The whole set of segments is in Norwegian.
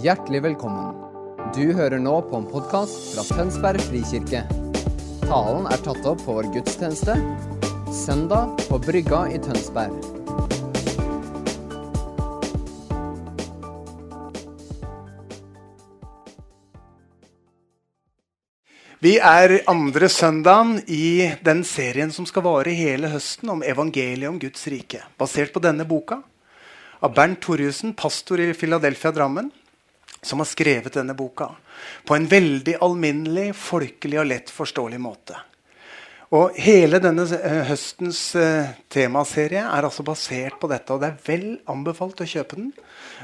Hjertelig velkommen. Du hører nå på en podkast fra Tønsberg frikirke. Talen er tatt opp på vår gudstjeneste søndag på Brygga i Tønsberg. Vi er andre søndagen i den serien som skal vare hele høsten om evangeliet om Guds rike. Basert på denne boka av Bernt Torjussen, pastor i Philadelphia Drammen, som har skrevet denne boka på en veldig alminnelig, folkelig og lett forståelig måte. Og Hele denne eh, høstens uh, temaserie er altså basert på dette. og Det er vel anbefalt å kjøpe den.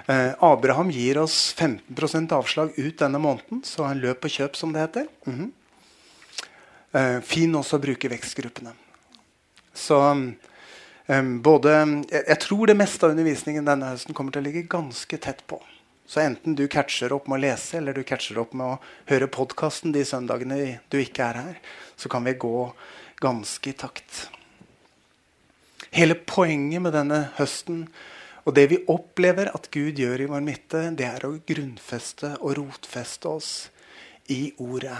Uh, Abraham gir oss 15% avslag ut denne måneden, så han løp og kjøp, som det heter. Mm -hmm. uh, fin også å bruke vekstgruppene. Så um, både jeg, jeg, tror det meste av undervisningen denne høsten kommer til å ligge ganske tett på. Så enten du catcher opp med å lese eller du catcher opp med å høre podkasten de søndagene du ikke er her, så kan vi gå ganske i takt. Hele poenget med denne høsten og det vi opplever at Gud gjør i vår midte, det er å grunnfeste og rotfeste oss i Ordet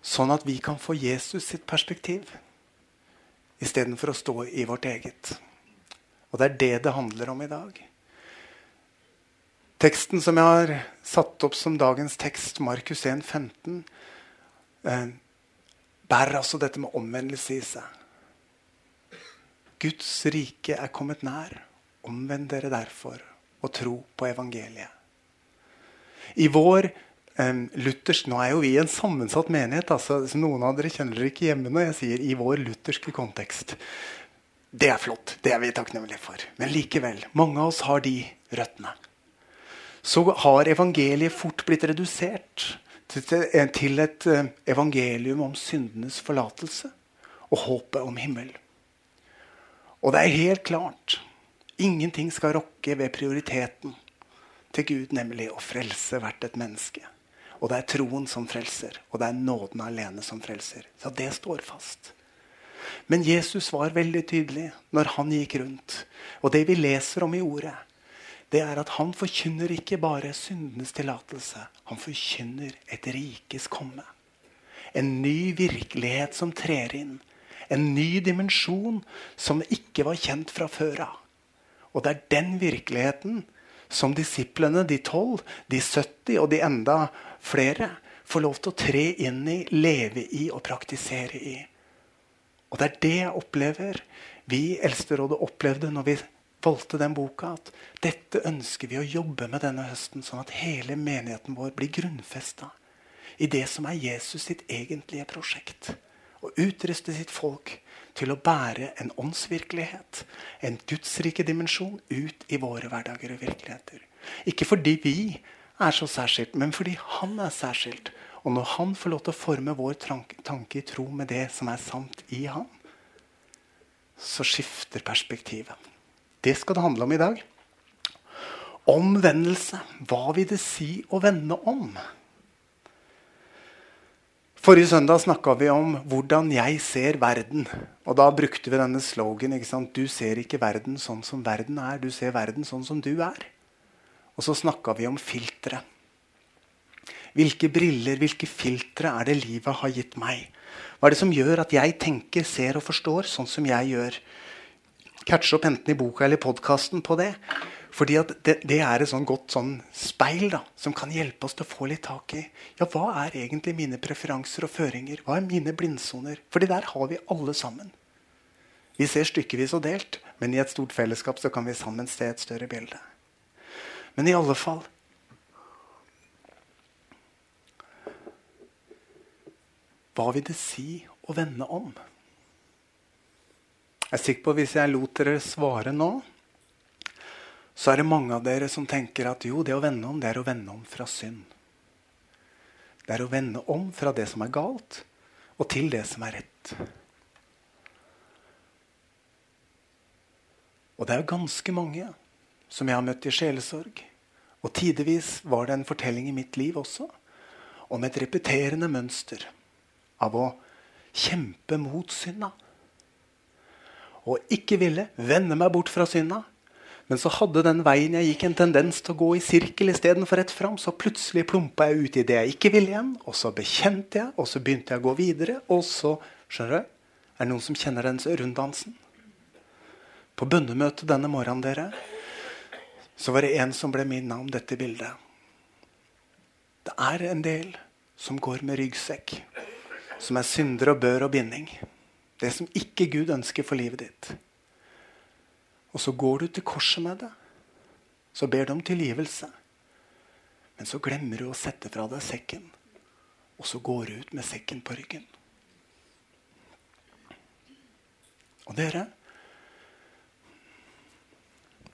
Sånn at vi kan få Jesus sitt perspektiv istedenfor å stå i vårt eget. Og det er det det handler om i dag. Teksten som jeg har satt opp som dagens tekst, Markus 1, 15, eh, bærer altså dette med omvendelse i seg. Guds rike er kommet nær. Omvend dere derfor og tro på evangeliet. I vår eh, luthersk, Nå er jo vi en sammensatt menighet. Altså, noen av dere kjenner dere ikke hjemme når jeg sier 'i vår lutherske kontekst'. Det er flott. Det er vi takknemlige for. Men likevel, mange av oss har de røttene. Så har evangeliet fort blitt redusert til et eh, evangelium om syndenes forlatelse og håpet om himmel. Og det er helt klart ingenting skal rokke ved prioriteten til Gud, nemlig å frelse hvert et menneske. Og det er troen som frelser, og det er nåden alene som frelser. Så det står fast. Men Jesus var veldig tydelig når han gikk rundt. Og det vi leser om i ordet, det er at han forkynner ikke bare syndenes tillatelse. Han forkynner et rikes komme. En ny virkelighet som trer inn. En ny dimensjon som ikke var kjent fra før av. Og det er den virkeligheten som disiplene, de tolv, de 70 og de enda flere får lov til å tre inn i, leve i og praktisere i. Og det er det jeg opplever vi Eldsterådet opplevde når vi valgte den boka. At dette ønsker vi å jobbe med denne høsten, sånn at hele menigheten vår blir grunnfesta i det som er Jesus sitt egentlige prosjekt. Å utruste sitt folk til å bære en åndsvirkelighet, en gudsrike dimensjon, ut i våre hverdager og virkeligheter. Ikke fordi vi er så særskilt, men fordi han er særskilt. Og når han får lov til å forme vår tanke i tro med det som er sant i han, så skifter perspektivet. Det skal det handle om i dag. Omvendelse. Hva vil det si å vende om? Forrige søndag snakka vi om hvordan jeg ser verden. Og da brukte vi denne slogan. Du ser ikke verden sånn som verden er, du ser verden sånn som du er. Og så snakka vi om filtre. Hvilke briller, hvilke filtre er det livet har gitt meg? Hva er det som gjør at jeg tenker, ser og forstår sånn som jeg gjør? Catch opp enten i boka eller podkasten på det. Fordi det, det, er et sånn godt sånn speil da, som kan hjelpe oss til å få litt tak i ja, hva er egentlig mine preferanser og føringer. Hva er mine blindsoner? Fordi der har vi alle sammen. Vi ser stykkevis og delt, men i et stort fellesskap så kan vi sammen se et større bilde. Men i alle fall Hva vil det si å vende om? Jeg er sikker på at Hvis jeg lot dere svare nå, så er det mange av dere som tenker at jo, det å vende om, det er å vende om fra synd. Det er å vende om fra det som er galt, og til det som er rett. Og det er ganske mange som jeg har møtt i sjelesorg. Og tidvis var det en fortelling i mitt liv også om et repeterende mønster av å kjempe mot synda. Og ikke ville vende meg bort fra synda, Men så hadde den veien jeg gikk, en tendens til å gå i sirkel istedenfor rett fram. Så plutselig plumpa jeg ut i det jeg ikke ville igjen, og så bekjente jeg, og så begynte jeg å gå videre. Og så skjønner du, Er det noen som kjenner den runddansen? På bønnemøtet denne morgenen dere, så var det en som ble minnet om dette bildet. Det er en del som går med ryggsekk, som er synder og bør og binding. Det som ikke Gud ønsker for livet ditt. Og så går du til korset med det. Så ber du om tilgivelse. Men så glemmer du å sette fra deg sekken. Og så går du ut med sekken på ryggen. Og dere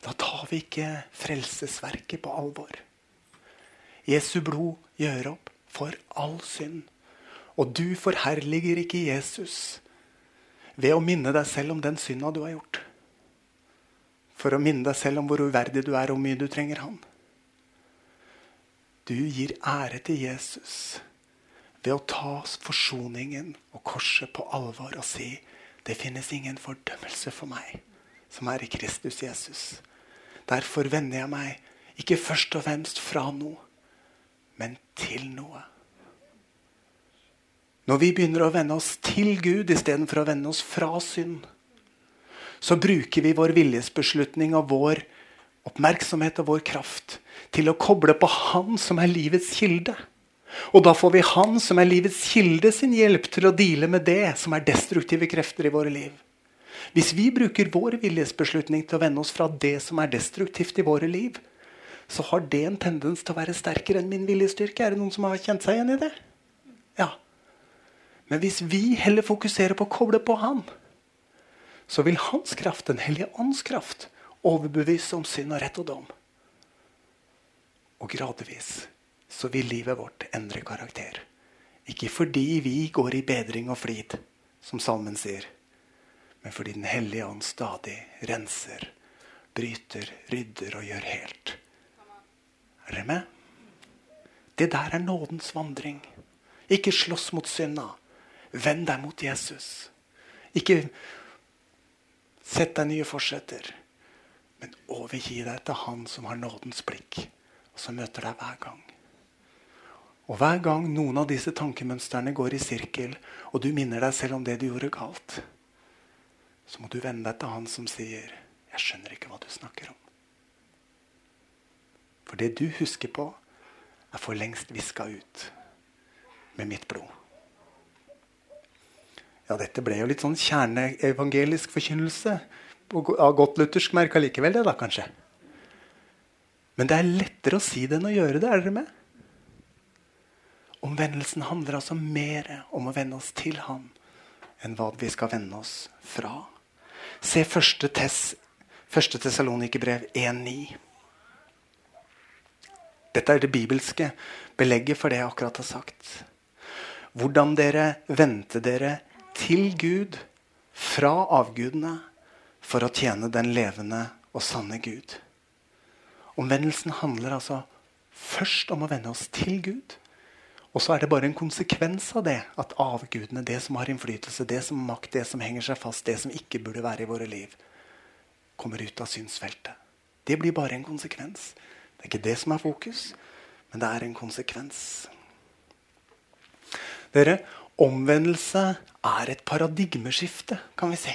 Da tar vi ikke frelsesverket på alvor. Jesu blod gjør opp for all synd. Og du forherliger ikke Jesus ved å minne deg selv om den synda du har gjort for å minne deg selv om hvor uverdig du er, og hvor mye du trenger han. Du gir ære til Jesus ved å ta forsoningen og korset på alvor og si det finnes ingen fordømmelse for meg som er i Kristus Jesus. Derfor vender jeg meg ikke først og fremst fra noe, men til noe. Når vi begynner å vende oss til Gud istedenfor å vende oss fra synd, så bruker vi vår viljesbeslutning og vår oppmerksomhet og vår kraft til å koble på Han som er livets kilde. Og da får vi Han som er livets kilde, sin hjelp til å deale med det som er destruktive krefter i våre liv. Hvis vi bruker vår viljesbeslutning til å vende oss fra det som er destruktivt i våre liv, så har det en tendens til å være sterkere enn min viljestyrke. Er det noen som har kjent seg igjen i det? Ja. Men hvis vi heller fokuserer på å koble på Han, så vil Hans kraft, Den hellige ånds kraft, overbevise om synd og rett og dom. Og gradvis så vil livet vårt endre karakter. Ikke fordi vi går i bedring og flid, som salmen sier, men fordi Den hellige ånd stadig renser, bryter, rydder og gjør helt. Er dere med? Det der er nådens vandring. Ikke slåss mot synda. Vend deg mot Jesus. Ikke Sett deg nye forsetter. Men overgi deg til Han som har nådens blikk, og som møter deg hver gang. Og hver gang noen av disse tankemønstrene går i sirkel, og du minner deg selv om det du gjorde galt, så må du vende deg til Han som sier, 'Jeg skjønner ikke hva du snakker om'. For det du husker på, er for lengst viska ut med mitt blod. Ja, dette ble jo litt sånn kjerneevangelisk forkynnelse. Av godt luthersk merke likevel, det, da, kanskje. Men det er lettere å si det enn å gjøre det. Er dere med? Omvendelsen handler altså mer om å vende oss til Han enn hva vi skal vende oss fra. Se første, tes, første Tessalonikerbrev 1,9. Dette er det bibelske belegget for det jeg akkurat har sagt. Hvordan dere vendte dere til Gud fra avgudene for å tjene den levende og sanne Gud. Omvendelsen handler altså først om å vende oss til Gud. Og så er det bare en konsekvens av det at avgudene, det som har innflytelse, det som har makt, det som henger seg fast, det som ikke burde være i våre liv, kommer ut av synsfeltet. Det blir bare en konsekvens. Det er ikke det som er fokus, men det er en konsekvens. Dere, Omvendelse er et paradigmeskifte, kan vi si.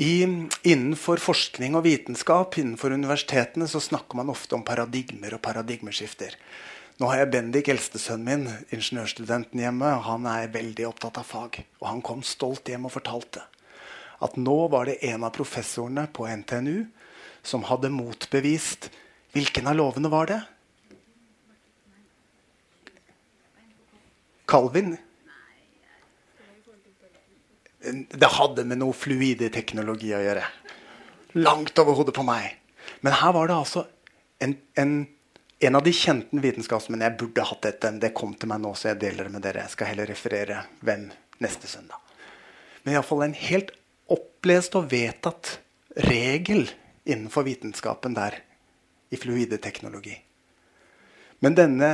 I, innenfor forskning og vitenskap innenfor universitetene så snakker man ofte om paradigmer og paradigmeskifter. Nå har jeg Bendik, eldstesønnen min, ingeniørstudenten hjemme. Han er veldig opptatt av fag. Og han kom stolt hjem og fortalte at nå var det en av professorene på NTNU som hadde motbevist Hvilken av lovene var det? Calvin? Det hadde med noe fluideteknologi å gjøre. Langt over hodet på meg. Men her var det altså en, en, en av de kjente vitenskapsmennene Jeg burde hatt dette. Det kom til meg nå, så jeg deler det med dere. Jeg skal heller referere hvem neste søndag. Men iallfall en helt opplest og vedtatt regel innenfor vitenskapen der i fluideteknologi. Men denne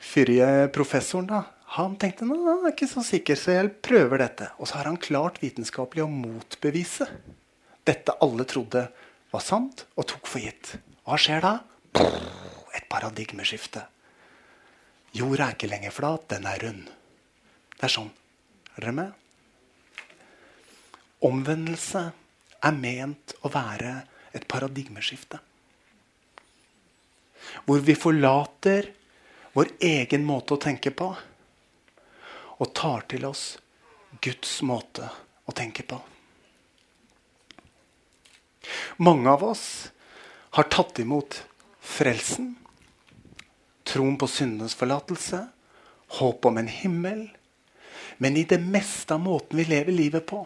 fyrige professoren da, han tenkte nå, han er ikke så sikker, så jeg prøver dette. Og så har han klart vitenskapelig å motbevise dette alle trodde var sant og tok for gitt. Hva skjer da? Et paradigmeskifte. Jorda er ikke lenger flat, den er rund. Det er sånn. Er dere med? Omvendelse er ment å være et paradigmeskifte. Hvor vi forlater vår egen måte å tenke på og tar til oss Guds måte å tenke på. Mange av oss har tatt imot frelsen, troen på syndenes forlatelse, håp om en himmel. Men i det meste av måten vi lever livet på,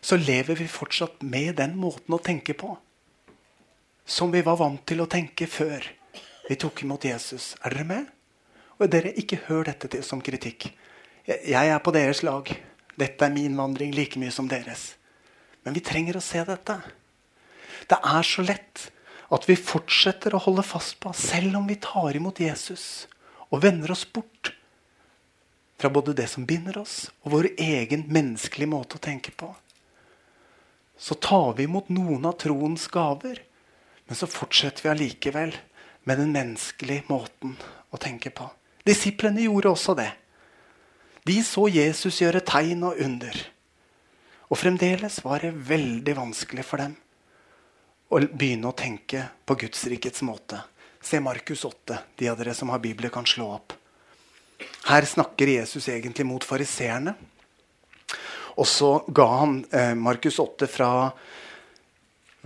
så lever vi fortsatt med den måten å tenke på som vi var vant til å tenke før vi tok imot Jesus. Er dere med? Og dere, ikke hør dette til som kritikk. Jeg er på deres lag. Dette er min vandring like mye som deres. Men vi trenger å se dette. Det er så lett at vi fortsetter å holde fast på, selv om vi tar imot Jesus og vender oss bort fra både det som binder oss, og vår egen menneskelige måte å tenke på. Så tar vi imot noen av troens gaver, men så fortsetter vi allikevel med den menneskelige måten å tenke på. Disiplene gjorde også det. De så Jesus gjøre tegn og under. Og fremdeles var det veldig vanskelig for dem å begynne å tenke på Gudsrikets måte. Se Markus 8. De av dere som har Bibelen, kan slå opp. Her snakker Jesus egentlig mot fariseerne. Og så ga han eh, Markus 8 fra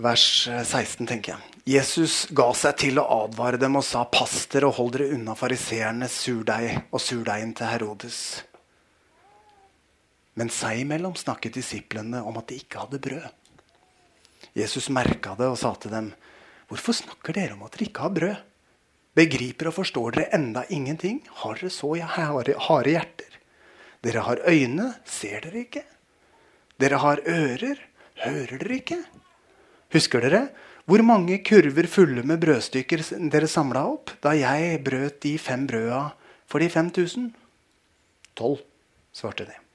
vers 16, tenker jeg. Jesus ga seg til å advare dem og sa, 'Pass dere og hold dere unna fariseernes surdeig og surdeigen til Herodes.' Men seg imellom snakket disiplene om at de ikke hadde brød. Jesus merka det og sa til dem, 'Hvorfor snakker dere om at dere ikke har brød?' 'Begriper og forstår dere enda ingenting? Har dere så harde, hjerter?' 'Dere har øyne, ser dere ikke?' 'Dere har ører, hører dere ikke?' Husker dere hvor mange kurver fulle med brødstykker dere samla opp da jeg brøt de fem brøda for de 5000? Tolv, svarte de.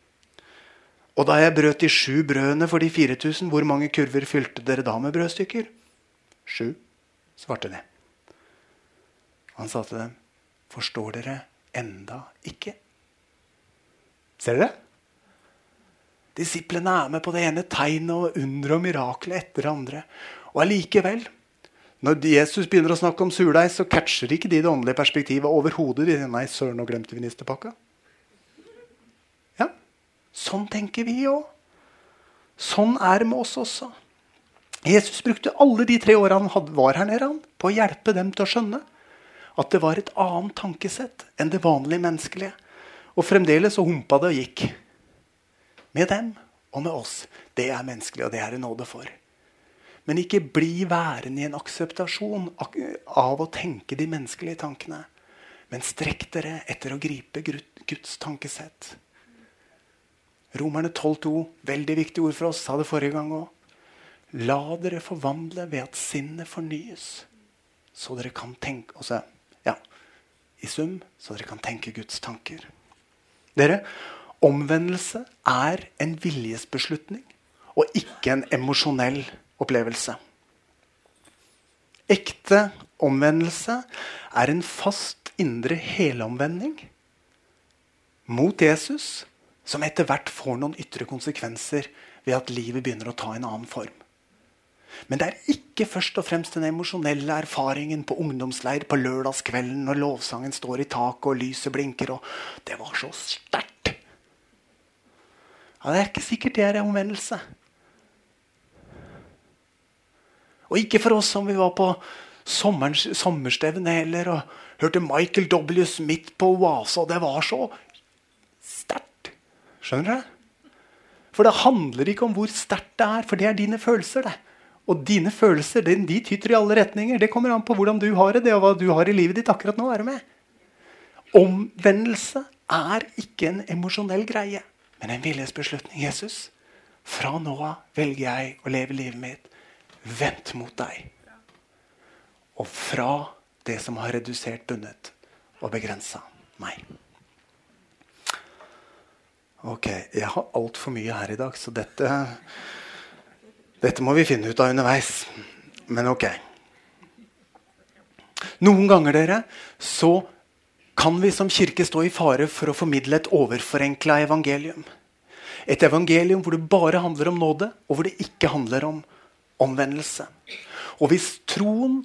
Og da jeg brøt de sju brødene for de 4000, hvor mange kurver fylte dere da med brødstykker? Sju, svarte de. Han sa til dem, forstår dere enda ikke? Ser dere? Disiplene er med på det ene tegnet og under og miraklet etter det andre. Og allikevel, når Jesus begynner å snakke om surdeig, så catcher ikke de det åndelige perspektivet overhodet. Nei, søren, nå glemte vi. Sånn tenker vi òg. Sånn er det med oss også. Jesus brukte alle de tre åra han var her nede, på å hjelpe dem til å skjønne at det var et annet tankesett enn det vanlige menneskelige. Og fremdeles så humpa det og gikk. Med dem og med oss. Det er menneskelig, og det er det nåde for. Men ikke bli værende i en akseptasjon av å tenke de menneskelige tankene. Men strekk dere etter å gripe Guds tankesett. Romerne 12,2, veldig viktig ord for oss, sa det forrige gang òg. La dere forvandle ved at sinnet fornyes, så dere kan tenke også, ja, I sum så dere kan tenke Guds tanker. Dere, omvendelse er en viljesbeslutning og ikke en emosjonell opplevelse. Ekte omvendelse er en fast indre helomvending mot Jesus som etter hvert får noen ytre konsekvenser ved at livet begynner å ta en annen form. Men det er ikke først og fremst den emosjonelle erfaringen på ungdomsleir på lørdagskvelden når lovsangen står i taket og lyset blinker og 'Det var så sterkt'. Ja, det er ikke sikkert det er en omvendelse. Og ikke for oss som vi var på sommerstevne heller og hørte Michael W. Smith på Oase, og det var så sterkt. Skjønner du? For det handler ikke om hvor sterkt det er, for det er dine følelser. det. Og dine følelser de, de tyter i alle retninger. Det kommer an på hvordan du har det, det og hva du har i livet ditt akkurat nå. er du med? Omvendelse er ikke en emosjonell greie, men en viljesbeslutning. Jesus, fra nå av velger jeg å leve livet mitt vendt mot deg. Og fra det som har redusert, bundet og begrensa meg. Ok, jeg har altfor mye her i dag, så dette, dette må vi finne ut av underveis. Men ok. Noen ganger dere, så kan vi som kirke stå i fare for å formidle et overforenkla evangelium. Et evangelium hvor det bare handler om nåde, og hvor det ikke handler om omvendelse. Og hvis troen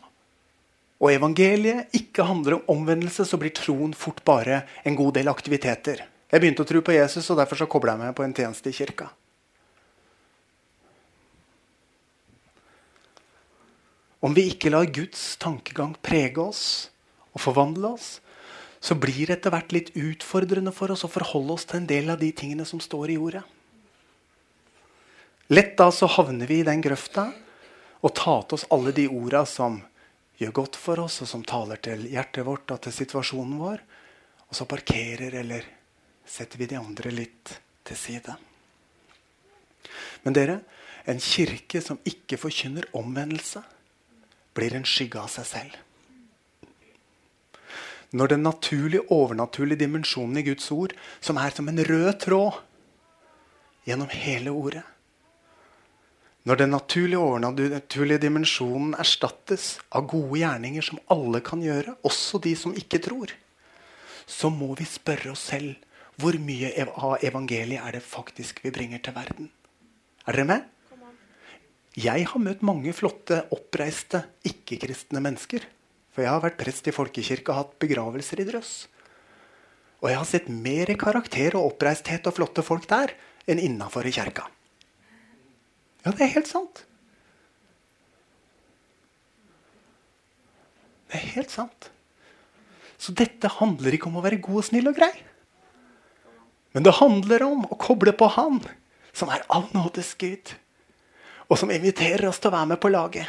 og evangeliet ikke handler om omvendelse, så blir troen fort bare en god del aktiviteter. Jeg begynte å tro på Jesus, og derfor så kobla jeg meg på en tjeneste i kirka. Om vi ikke lar Guds tankegang prege oss og forvandle oss, så blir det etter hvert litt utfordrende for oss å forholde oss til en del av de tingene som står i ordet. Lett da så havner vi i den grøfta og tar til oss alle de orda som gjør godt for oss, og som taler til hjertet vårt og til situasjonen vår. Og så parkerer eller setter vi de andre litt til side. Men dere, en kirke som ikke forkynner omvendelse, blir en skygge av seg selv. Når den naturlige, overnaturlige dimensjonen i Guds ord, som er som en rød tråd gjennom hele ordet Når den naturlige, overnaturlige dimensjonen erstattes av gode gjerninger som alle kan gjøre, også de som ikke tror, så må vi spørre oss selv hvor mye av evangeliet er det faktisk vi bringer til verden. Er dere med? Jeg har møtt mange flotte, oppreiste, ikke-kristne mennesker. For jeg har vært prest i folkekirke og hatt begravelser i drøss. Og jeg har sett mer karakter og oppreisthet og flotte folk der enn innafor i kjerka. Ja, det er helt sant. Det er helt sant. Så dette handler ikke om å være god og snill og grei. Men det handler om å koble på Han, som er all Gud og som inviterer oss til å være med på laget.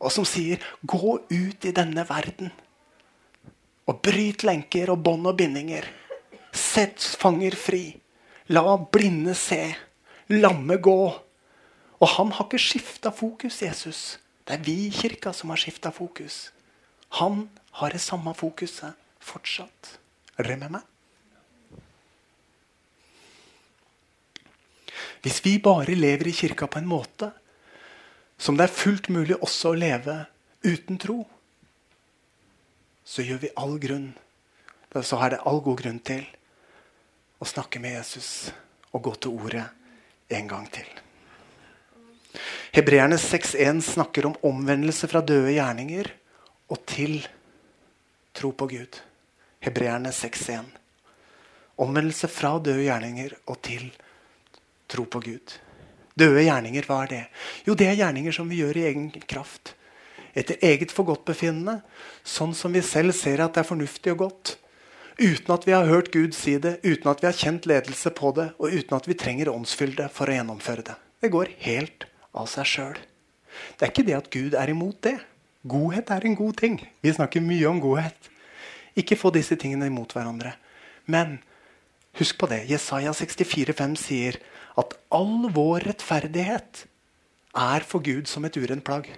Og som sier 'gå ut i denne verden'. Og bryt lenker og bånd og bindinger. Sett fanger fri. La blinde se. Lamme gå. Og han har ikke skifta fokus, Jesus. Det er vi i kirka som har skifta fokus. Han har det samme fokuset fortsatt. Er meg? Hvis vi bare lever i kirka på en måte som det er fullt mulig også å leve uten tro, så gjør vi all grunn Så er det all god grunn til å snakke med Jesus og gå til ordet en gang til. Hebreerne 6.1 snakker om omvendelse fra døde gjerninger og til tro på Gud. Hebreerne 6.1. Omvendelse fra døde gjerninger og til tro på Gud. Døde gjerninger, hva er det? Jo, det er gjerninger som vi gjør i egen kraft. Etter eget forgodtbefinnende. Sånn som vi selv ser at det er fornuftig og godt. Uten at vi har hørt Gud si det, uten at vi har kjent ledelse på det, og uten at vi trenger åndsfylde for å gjennomføre det. Det går helt av seg sjøl. Det er ikke det at Gud er imot det. Godhet er en god ting. Vi snakker mye om godhet. Ikke få disse tingene imot hverandre. Men husk på det. Jesaja 64, 64,5 sier at all vår rettferdighet er for Gud som et urent plagg.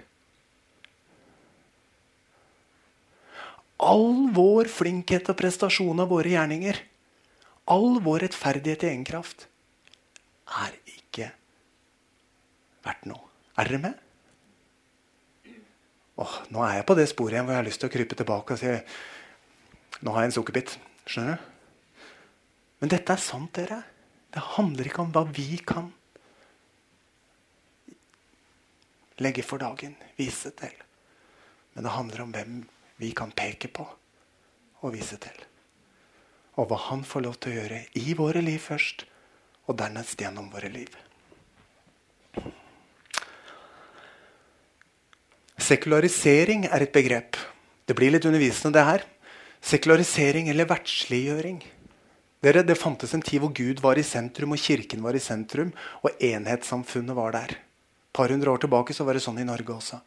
All vår flinkhet og prestasjon av våre gjerninger, all vår rettferdighet i egen kraft, er ikke verdt noe. Er dere med? Åh, nå er jeg på det sporet igjen hvor jeg har lyst til å krype tilbake og si Nå har jeg en sukkerbit. Skjønner du? Men dette er sant, dere. Det handler ikke om hva vi kan legge for dagen, vise til. Men det handler om hvem vi kan peke på og vise til. Og hva han får lov til å gjøre i våre liv først, og dernest gjennom våre liv. Sekularisering er et begrep. Det blir litt undervisende, det her. Sekularisering eller verdsliggjøring. Dere, Det fantes en tid hvor Gud var i sentrum, og kirken var i sentrum, og enhetssamfunnet var der. Et par hundre år tilbake så var det sånn i Norge også.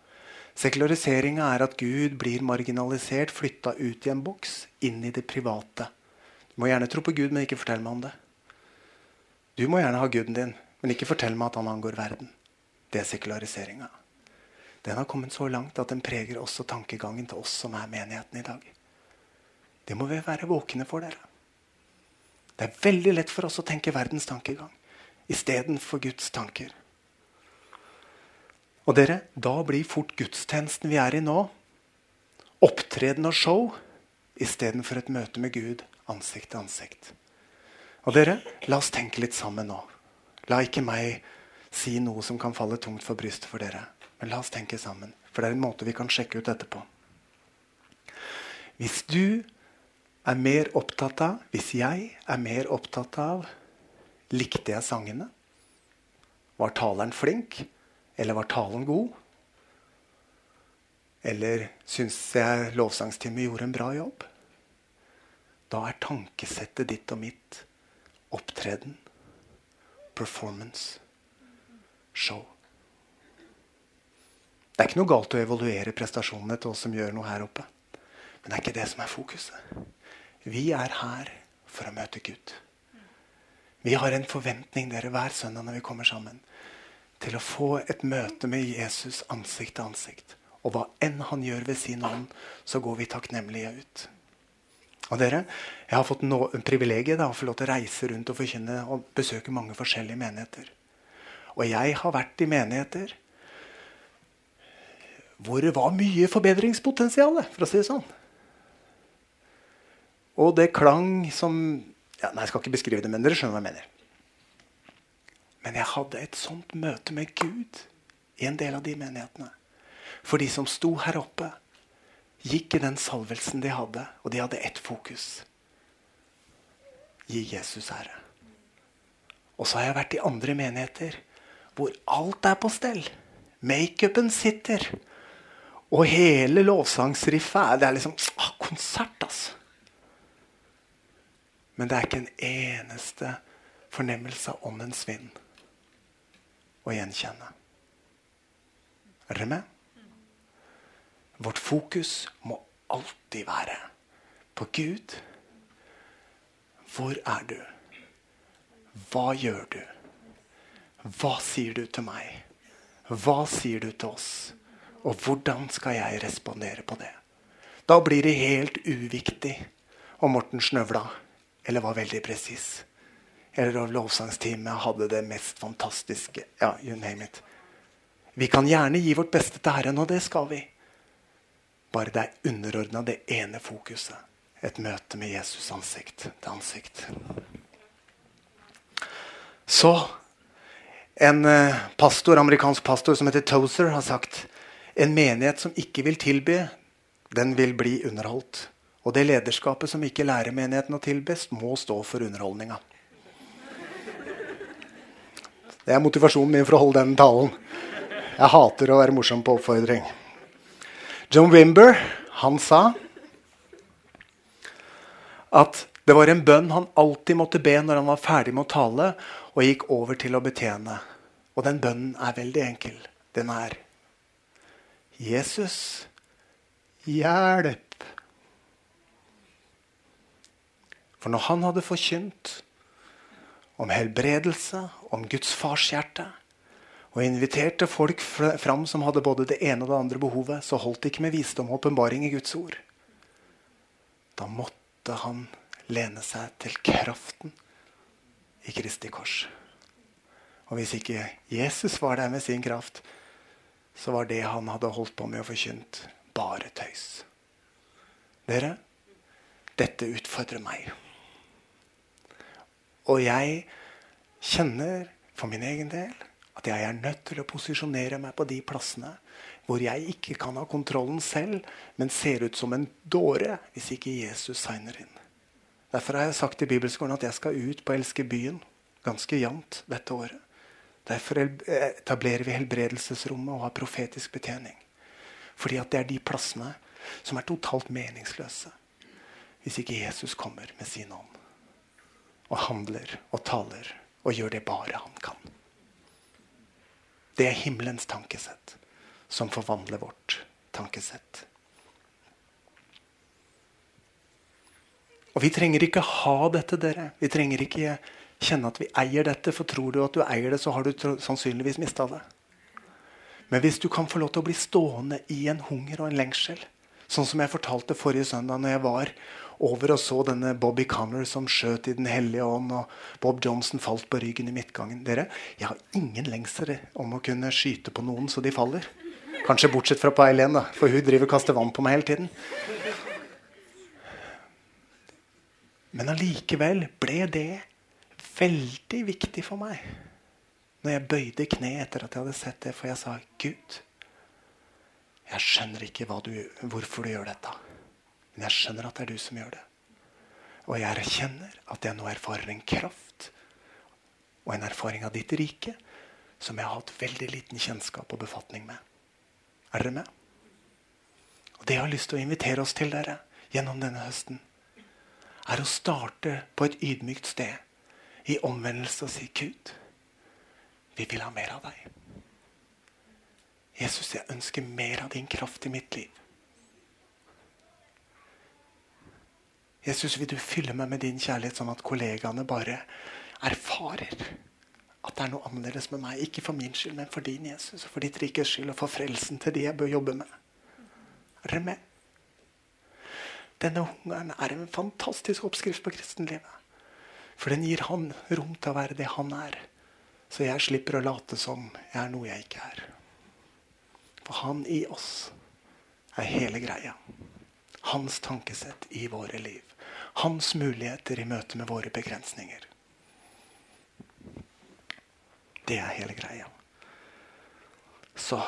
Sekulariseringa er at Gud blir marginalisert, flytta ut i en boks, inn i det private. Du må gjerne tro på Gud, men ikke fortell meg om det. Du må gjerne ha guden din, men ikke fortell meg at han angår verden. Det er sekulariseringa. Den har kommet så langt at den preger også tankegangen til oss som er menigheten i dag. Det må vi være våkne for, dere. Det er veldig lett for oss å tenke verdens tankegang istedenfor Guds tanker. Og dere, da blir fort gudstjenesten vi er i nå, opptreden og show istedenfor et møte med Gud ansikt til ansikt. Og dere, la oss tenke litt sammen nå. La ikke meg si noe som kan falle tungt for brystet for dere. Men la oss tenke sammen, for det er en måte vi kan sjekke ut dette på. Hvis du er mer opptatt av, hvis jeg er mer opptatt av Likte jeg sangene? Var taleren flink? Eller var talen god? Eller syns jeg lovsangsteamet gjorde en bra jobb? Da er tankesettet ditt og mitt opptreden, performance, show. Det er ikke noe galt å evaluere prestasjonene til oss som gjør noe her oppe. Men det er ikke det som er fokuset. Vi er her for å møte Gud. Vi har en forventning dere hver søndag når vi kommer sammen, til å få et møte med Jesus ansikt til ansikt. Og hva enn han gjør ved sin ånd, så går vi takknemlige ut. Og dere, Jeg har fått no privilegiet av å få lov til å reise rundt og forkynne og besøke mange forskjellige menigheter. Og jeg har vært i menigheter hvor det var mye forbedringspotensial, for å si det sånn. Og det klang som ja, nei, Jeg skal ikke beskrive det, men dere skjønner hva jeg mener. Men jeg hadde et sånt møte med Gud i en del av de menighetene. For de som sto her oppe, gikk i den salvelsen de hadde, og de hadde ett fokus. Gi Jesus ære. Og så har jeg vært i andre menigheter hvor alt er på stell. Makeupen sitter. Og hele lovsangsriffet er, liksom ah, konsert, altså. Men det er ikke en eneste fornemmelse av åndens vind å gjenkjenne. Er dere med? Vårt fokus må alltid være på Gud. Hvor er du? Hva gjør du? Hva sier du til meg? Hva sier du til oss? Og hvordan skal jeg respondere på det? Da blir det helt uviktig om Morten snøvla eller var veldig presis. Eller lovsangsteamet hadde det mest fantastiske. Ja, you name it. Vi kan gjerne gi vårt beste til Herren, og det skal vi. Bare det er underordna det ene fokuset. Et møte med Jesus ansikt til ansikt. Så en eh, pastor, amerikansk pastor som heter Tozer, har sagt en menighet som ikke vil tilby, den vil bli underholdt. Og det lederskapet som ikke lærer menigheten å tilbes, må stå for underholdninga. Det er motivasjonen min for å holde den talen. Jeg hater å være morsom på oppfordring. John Wimber han sa at det var en bønn han alltid måtte be når han var ferdig med å tale og gikk over til å betjene. Og den bønnen er veldig enkel. Den er Jesus, hjelp For når han hadde forkynt om helbredelse, om Guds farshjerte, og inviterte folk fram som hadde både det ene og det andre behovet, så holdt det ikke med visdom og åpenbaring i Guds ord. Da måtte han lene seg til kraften i Kristi kors. Og hvis ikke Jesus var der med sin kraft, så var det han hadde holdt på med å forkynt, bare tøys. Dere, dette utfordrer meg. Og jeg kjenner for min egen del at jeg er nødt til å posisjonere meg på de plassene hvor jeg ikke kan ha kontrollen selv, men ser ut som en dåre hvis ikke Jesus signer inn. Derfor har jeg sagt i bibelskolen at jeg skal ut på Elske byen ganske jevnt dette året. Derfor etablerer vi helbredelsesrommet og har profetisk betjening. Fordi at det er de plassene som er totalt meningsløse hvis ikke Jesus kommer med sin ånd og handler og taler og gjør det bare han kan. Det er himmelens tankesett som forvandler vårt tankesett. Og vi trenger ikke ha dette, dere. Vi trenger ikke kjenne at vi eier dette. For tror du at du eier det, så har du sannsynligvis mista det. Men hvis du kan få lov til å bli stående i en hunger og en lengsel, sånn som jeg fortalte forrige søndag når jeg var over og så denne Bobby Connor som skjøt i Den hellige ånd, og Bob Johnson falt på ryggen i midtgangen. Dere, Jeg har ingen lengsel om å kunne skyte på noen så de faller. Kanskje bortsett fra på Eileen, da, for hun driver og kaster vann på meg hele tiden. Men allikevel ble det veldig viktig for meg når jeg bøyde kne etter at jeg hadde sett det, for jeg sa Gud, jeg skjønner ikke du, hvorfor du gjør dette. Men jeg skjønner at det er du som gjør det. Og jeg erkjenner at jeg nå erfarer en kraft og en erfaring av ditt rike som jeg har hatt veldig liten kjennskap og befatning med. Er dere med? Og Det jeg har lyst til å invitere oss til dere gjennom denne høsten, er å starte på et ydmykt sted i omvendelse og si Gud, vi vil ha mer av deg. Jesus, jeg ønsker mer av din kraft i mitt liv. Jesus, vil du fylle meg med din kjærlighet, sånn at kollegaene bare erfarer at det er noe annerledes med meg. Ikke for min skyld, men for din, Jesus, og for ditt rikes skyld, og for frelsen til de jeg bør jobbe med. Er dere med? Denne hungeren er en fantastisk oppskrift på kristenlivet. For den gir han rom til å være det han er. Så jeg slipper å late som jeg er noe jeg ikke er. For han i oss er hele greia. Hans tankesett i våre liv. Hans muligheter i møte med våre begrensninger. Det er hele greia. Så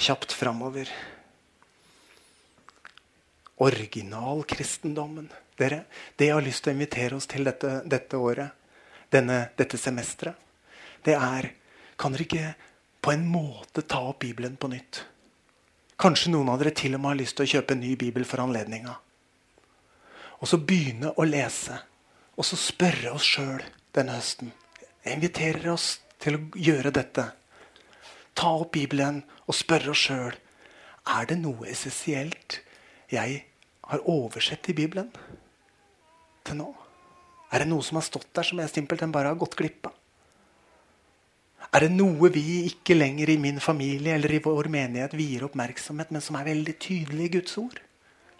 kjapt framover. Originalkristendommen. Dere, det jeg har lyst til å invitere oss til dette, dette året, denne, dette semesteret, det er Kan dere ikke på en måte ta opp Bibelen på nytt? Kanskje noen av dere til og med har lyst til å kjøpe en ny bibel for anledninga. Og så begynne å lese, og så spørre oss sjøl denne høsten. Jeg inviterer oss til å gjøre dette. Ta opp Bibelen og spørre oss sjøl er det noe essensielt jeg har oversett i Bibelen til nå. Er det noe som har stått der som jeg simpelthen bare har gått glipp av? Er det noe vi ikke lenger i min familie eller i vår menighet vier oppmerksomhet, men som er veldig tydelig i Guds ord?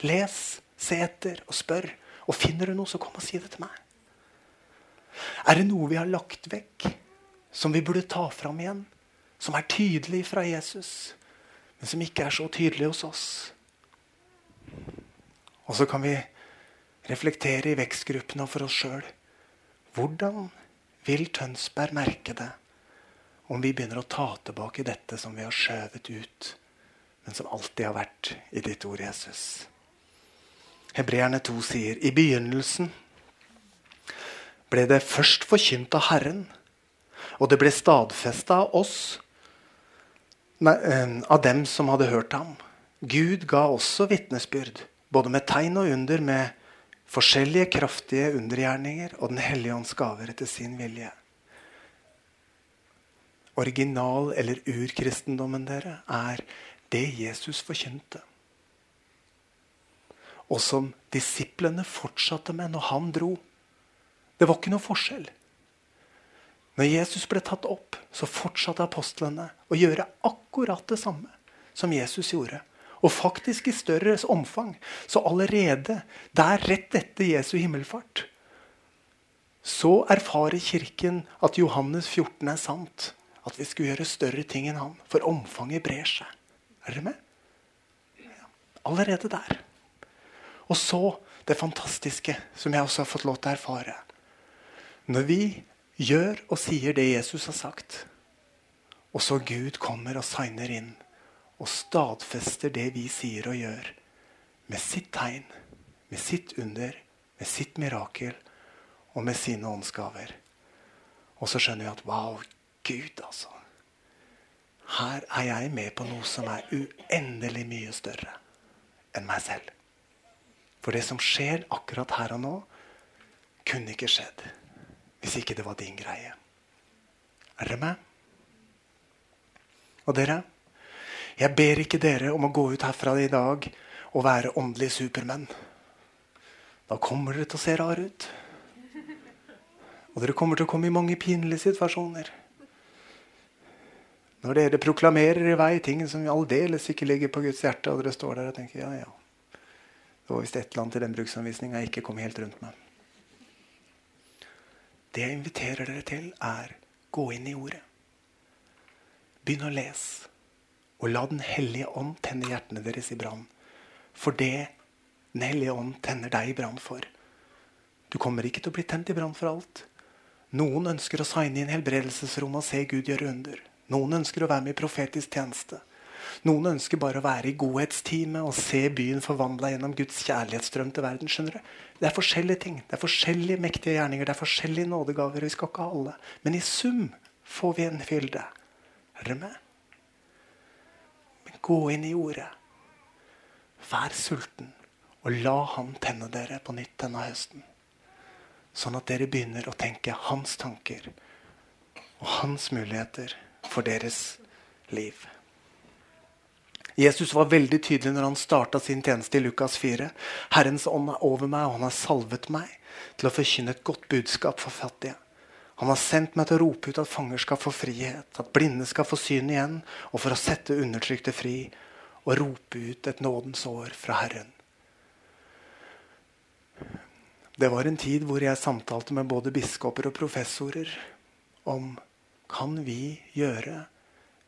Les, se etter og spør. Og finner du noe, så kom og si det til meg. Er det noe vi har lagt vekk, som vi burde ta fram igjen? Som er tydelig fra Jesus, men som ikke er så tydelig hos oss? Og så kan vi reflektere i vekstgruppene og for oss sjøl. Hvordan vil Tønsberg merke det om vi begynner å ta tilbake dette som vi har skjøvet ut, men som alltid har vært i ditt ord, Jesus? Hebreerne 2 sier i begynnelsen ble det først forkynt av Herren, og det ble stadfesta av oss, eh, av dem som hadde hørt ham. Gud ga også vitnesbyrd, både med tegn og under, med forskjellige kraftige undergjerninger og Den hellige ånds gaver etter sin vilje. Original- eller urkristendommen dere er det Jesus forkynte. Og som disiplene fortsatte med når han dro. Det var ikke noe forskjell. Når Jesus ble tatt opp, så fortsatte apostlene å gjøre akkurat det samme som Jesus gjorde. Og faktisk i større omfang. Så allerede der rett etter Jesu himmelfart så erfarer Kirken at Johannes 14 er sant. At vi skulle gjøre større ting enn han. For omfanget brer seg. Er dere med? Ja. Allerede der. Og så det fantastiske, som jeg også har fått lov til å erfare. Når vi gjør og sier det Jesus har sagt, og så Gud kommer og signer inn og stadfester det vi sier og gjør, med sitt tegn, med sitt under, med sitt mirakel og med sine åndsgaver. Og så skjønner vi at wow, Gud, altså. Her er jeg med på noe som er uendelig mye større enn meg selv. For det som skjer akkurat her og nå, kunne ikke skjedd hvis ikke det var din greie. Er dere med? Og dere, jeg ber ikke dere om å gå ut herfra i dag og være åndelige supermenn. Da kommer dere til å se rare ut. Og dere kommer til å komme i mange pinlige situasjoner. Når dere proklamerer i vei ting som aldeles ikke ligger på Guds hjerte, og dere står der og tenker ja, ja. Det var visst et eller annet i den bruksanvisninga jeg ikke kom helt rundt med. Det jeg inviterer dere til, er gå inn i ordet. Begynn å lese. Og la Den hellige ånd tenne hjertene deres i brann. For det Den hellige ånd tenner deg i brann for. Du kommer ikke til å bli tent i brann for alt. Noen ønsker å signe inn helbredelsesrom og se Gud gjøre under. Noen ønsker å være med i profetisk tjeneste. Noen ønsker bare å være i godhetsteamet og se byen forvandla gjennom Guds kjærlighetsstrøm til verden. skjønner du? Det er forskjellige ting. Det er forskjellige mektige gjerninger. Det er forskjellige nådegaver. Vi skal ikke ha alle. Men i sum får vi en fylde. Er dere med? Men gå inn i ordet. Vær sulten, og la Han tenne dere på nytt denne høsten. Sånn at dere begynner å tenke hans tanker og hans muligheter for deres liv. Jesus var veldig tydelig når han starta sin tjeneste i Lukas 4. Herrens ånd er over meg, og han har salvet meg til å forkynne et godt budskap for fattige. Han har sendt meg til å rope ut at fanger skal få frihet, at blinde skal få syn igjen, og for å sette undertrykte fri og rope ut et nådens år fra Herren. Det var en tid hvor jeg samtalte med både biskoper og professorer om kan vi gjøre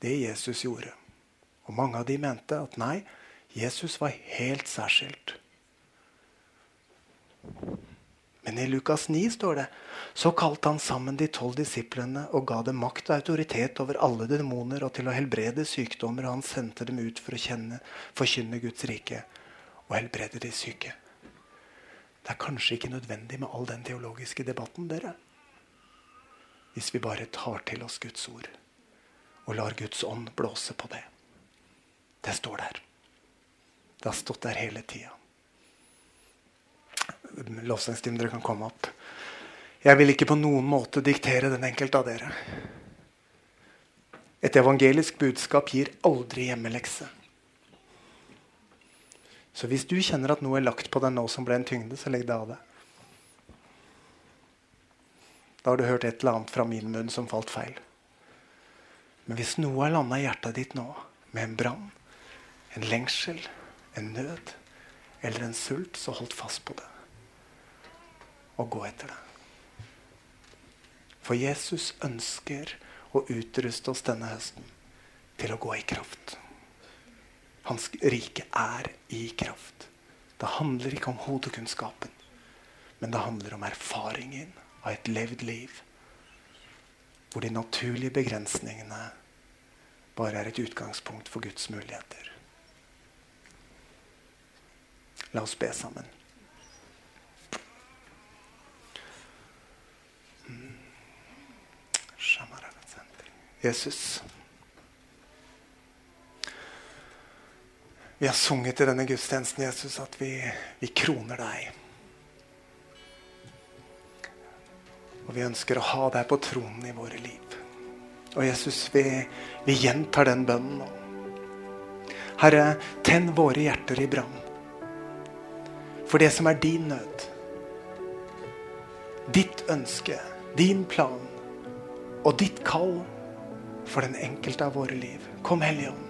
det Jesus gjorde. Og mange av de mente at nei, Jesus var helt særskilt. Men i Lukas 9 står det så kalte han sammen de tolv disiplene og ga dem makt og autoritet over alle demoner og til å helbrede sykdommer, og han sendte dem ut for å kjenne, forkynne Guds rike og helbrede de syke. Det er kanskje ikke nødvendig med all den teologiske debatten, dere. Hvis vi bare tar til oss Guds ord og lar Guds ånd blåse på det. Det står der. Det har stått der hele tida. Lovsangsteam, dere kan komme opp. Jeg vil ikke på noen måte diktere den enkelte av dere. Et evangelisk budskap gir aldri hjemmelekse. Så hvis du kjenner at noe er lagt på deg nå som ble en tyngde, så legg det av deg. Da har du hørt et eller annet fra min munn som falt feil. Men hvis noe har landa i hjertet ditt nå, med en brann, en lengsel, en nød eller en sult, så holdt fast på det. Og gå etter det. For Jesus ønsker å utruste oss denne høsten til å gå i kraft. Hans rike er i kraft. Det handler ikke om hodekunnskapen, men det handler om erfaringen av et levd liv hvor de naturlige begrensningene bare er et utgangspunkt for Guds muligheter. La oss be sammen. Jesus. Vi har sunget i denne gudstjenesten Jesus, at vi, vi kroner deg. Og vi ønsker å ha deg på tronen i våre liv. Og Jesus, vi, vi gjentar den bønnen nå. Herre, tenn våre hjerter i brann for det som er din nød. Ditt ønske, din plan og ditt kall for den enkelte av våre liv. Kom, Hellige Ånd.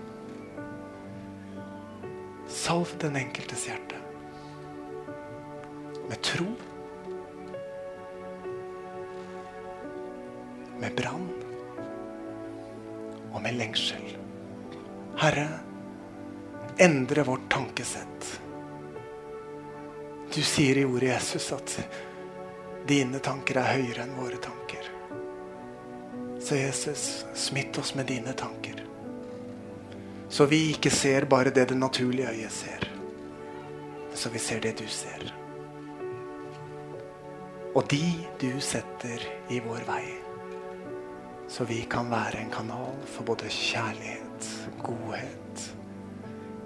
Salv den enkeltes hjerte med tro, med brann og med lengsel. Herre, endre vårt tankesett. Du sier i ordet Jesus at dine tanker er høyere enn våre tanker. Så Jesus, smitt oss med dine tanker. Så vi ikke ser bare det det naturlige øyet ser, men så vi ser det du ser. Og de du setter i vår vei. Så vi kan være en kanal for både kjærlighet, godhet,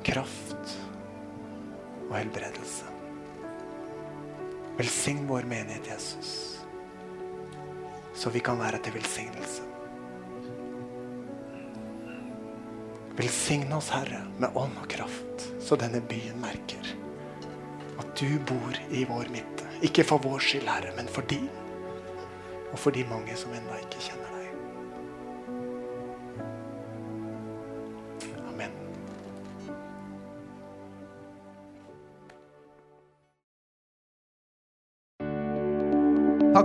kraft og helbredelse. Velsign vår menighet, Jesus, så vi kan være til velsignelse. Velsign oss, Herre, med ånd og kraft, så denne byen merker at du bor i vår midte. Ikke for vår skyld, Herre, men for din, og for de mange som ennå ikke kjenner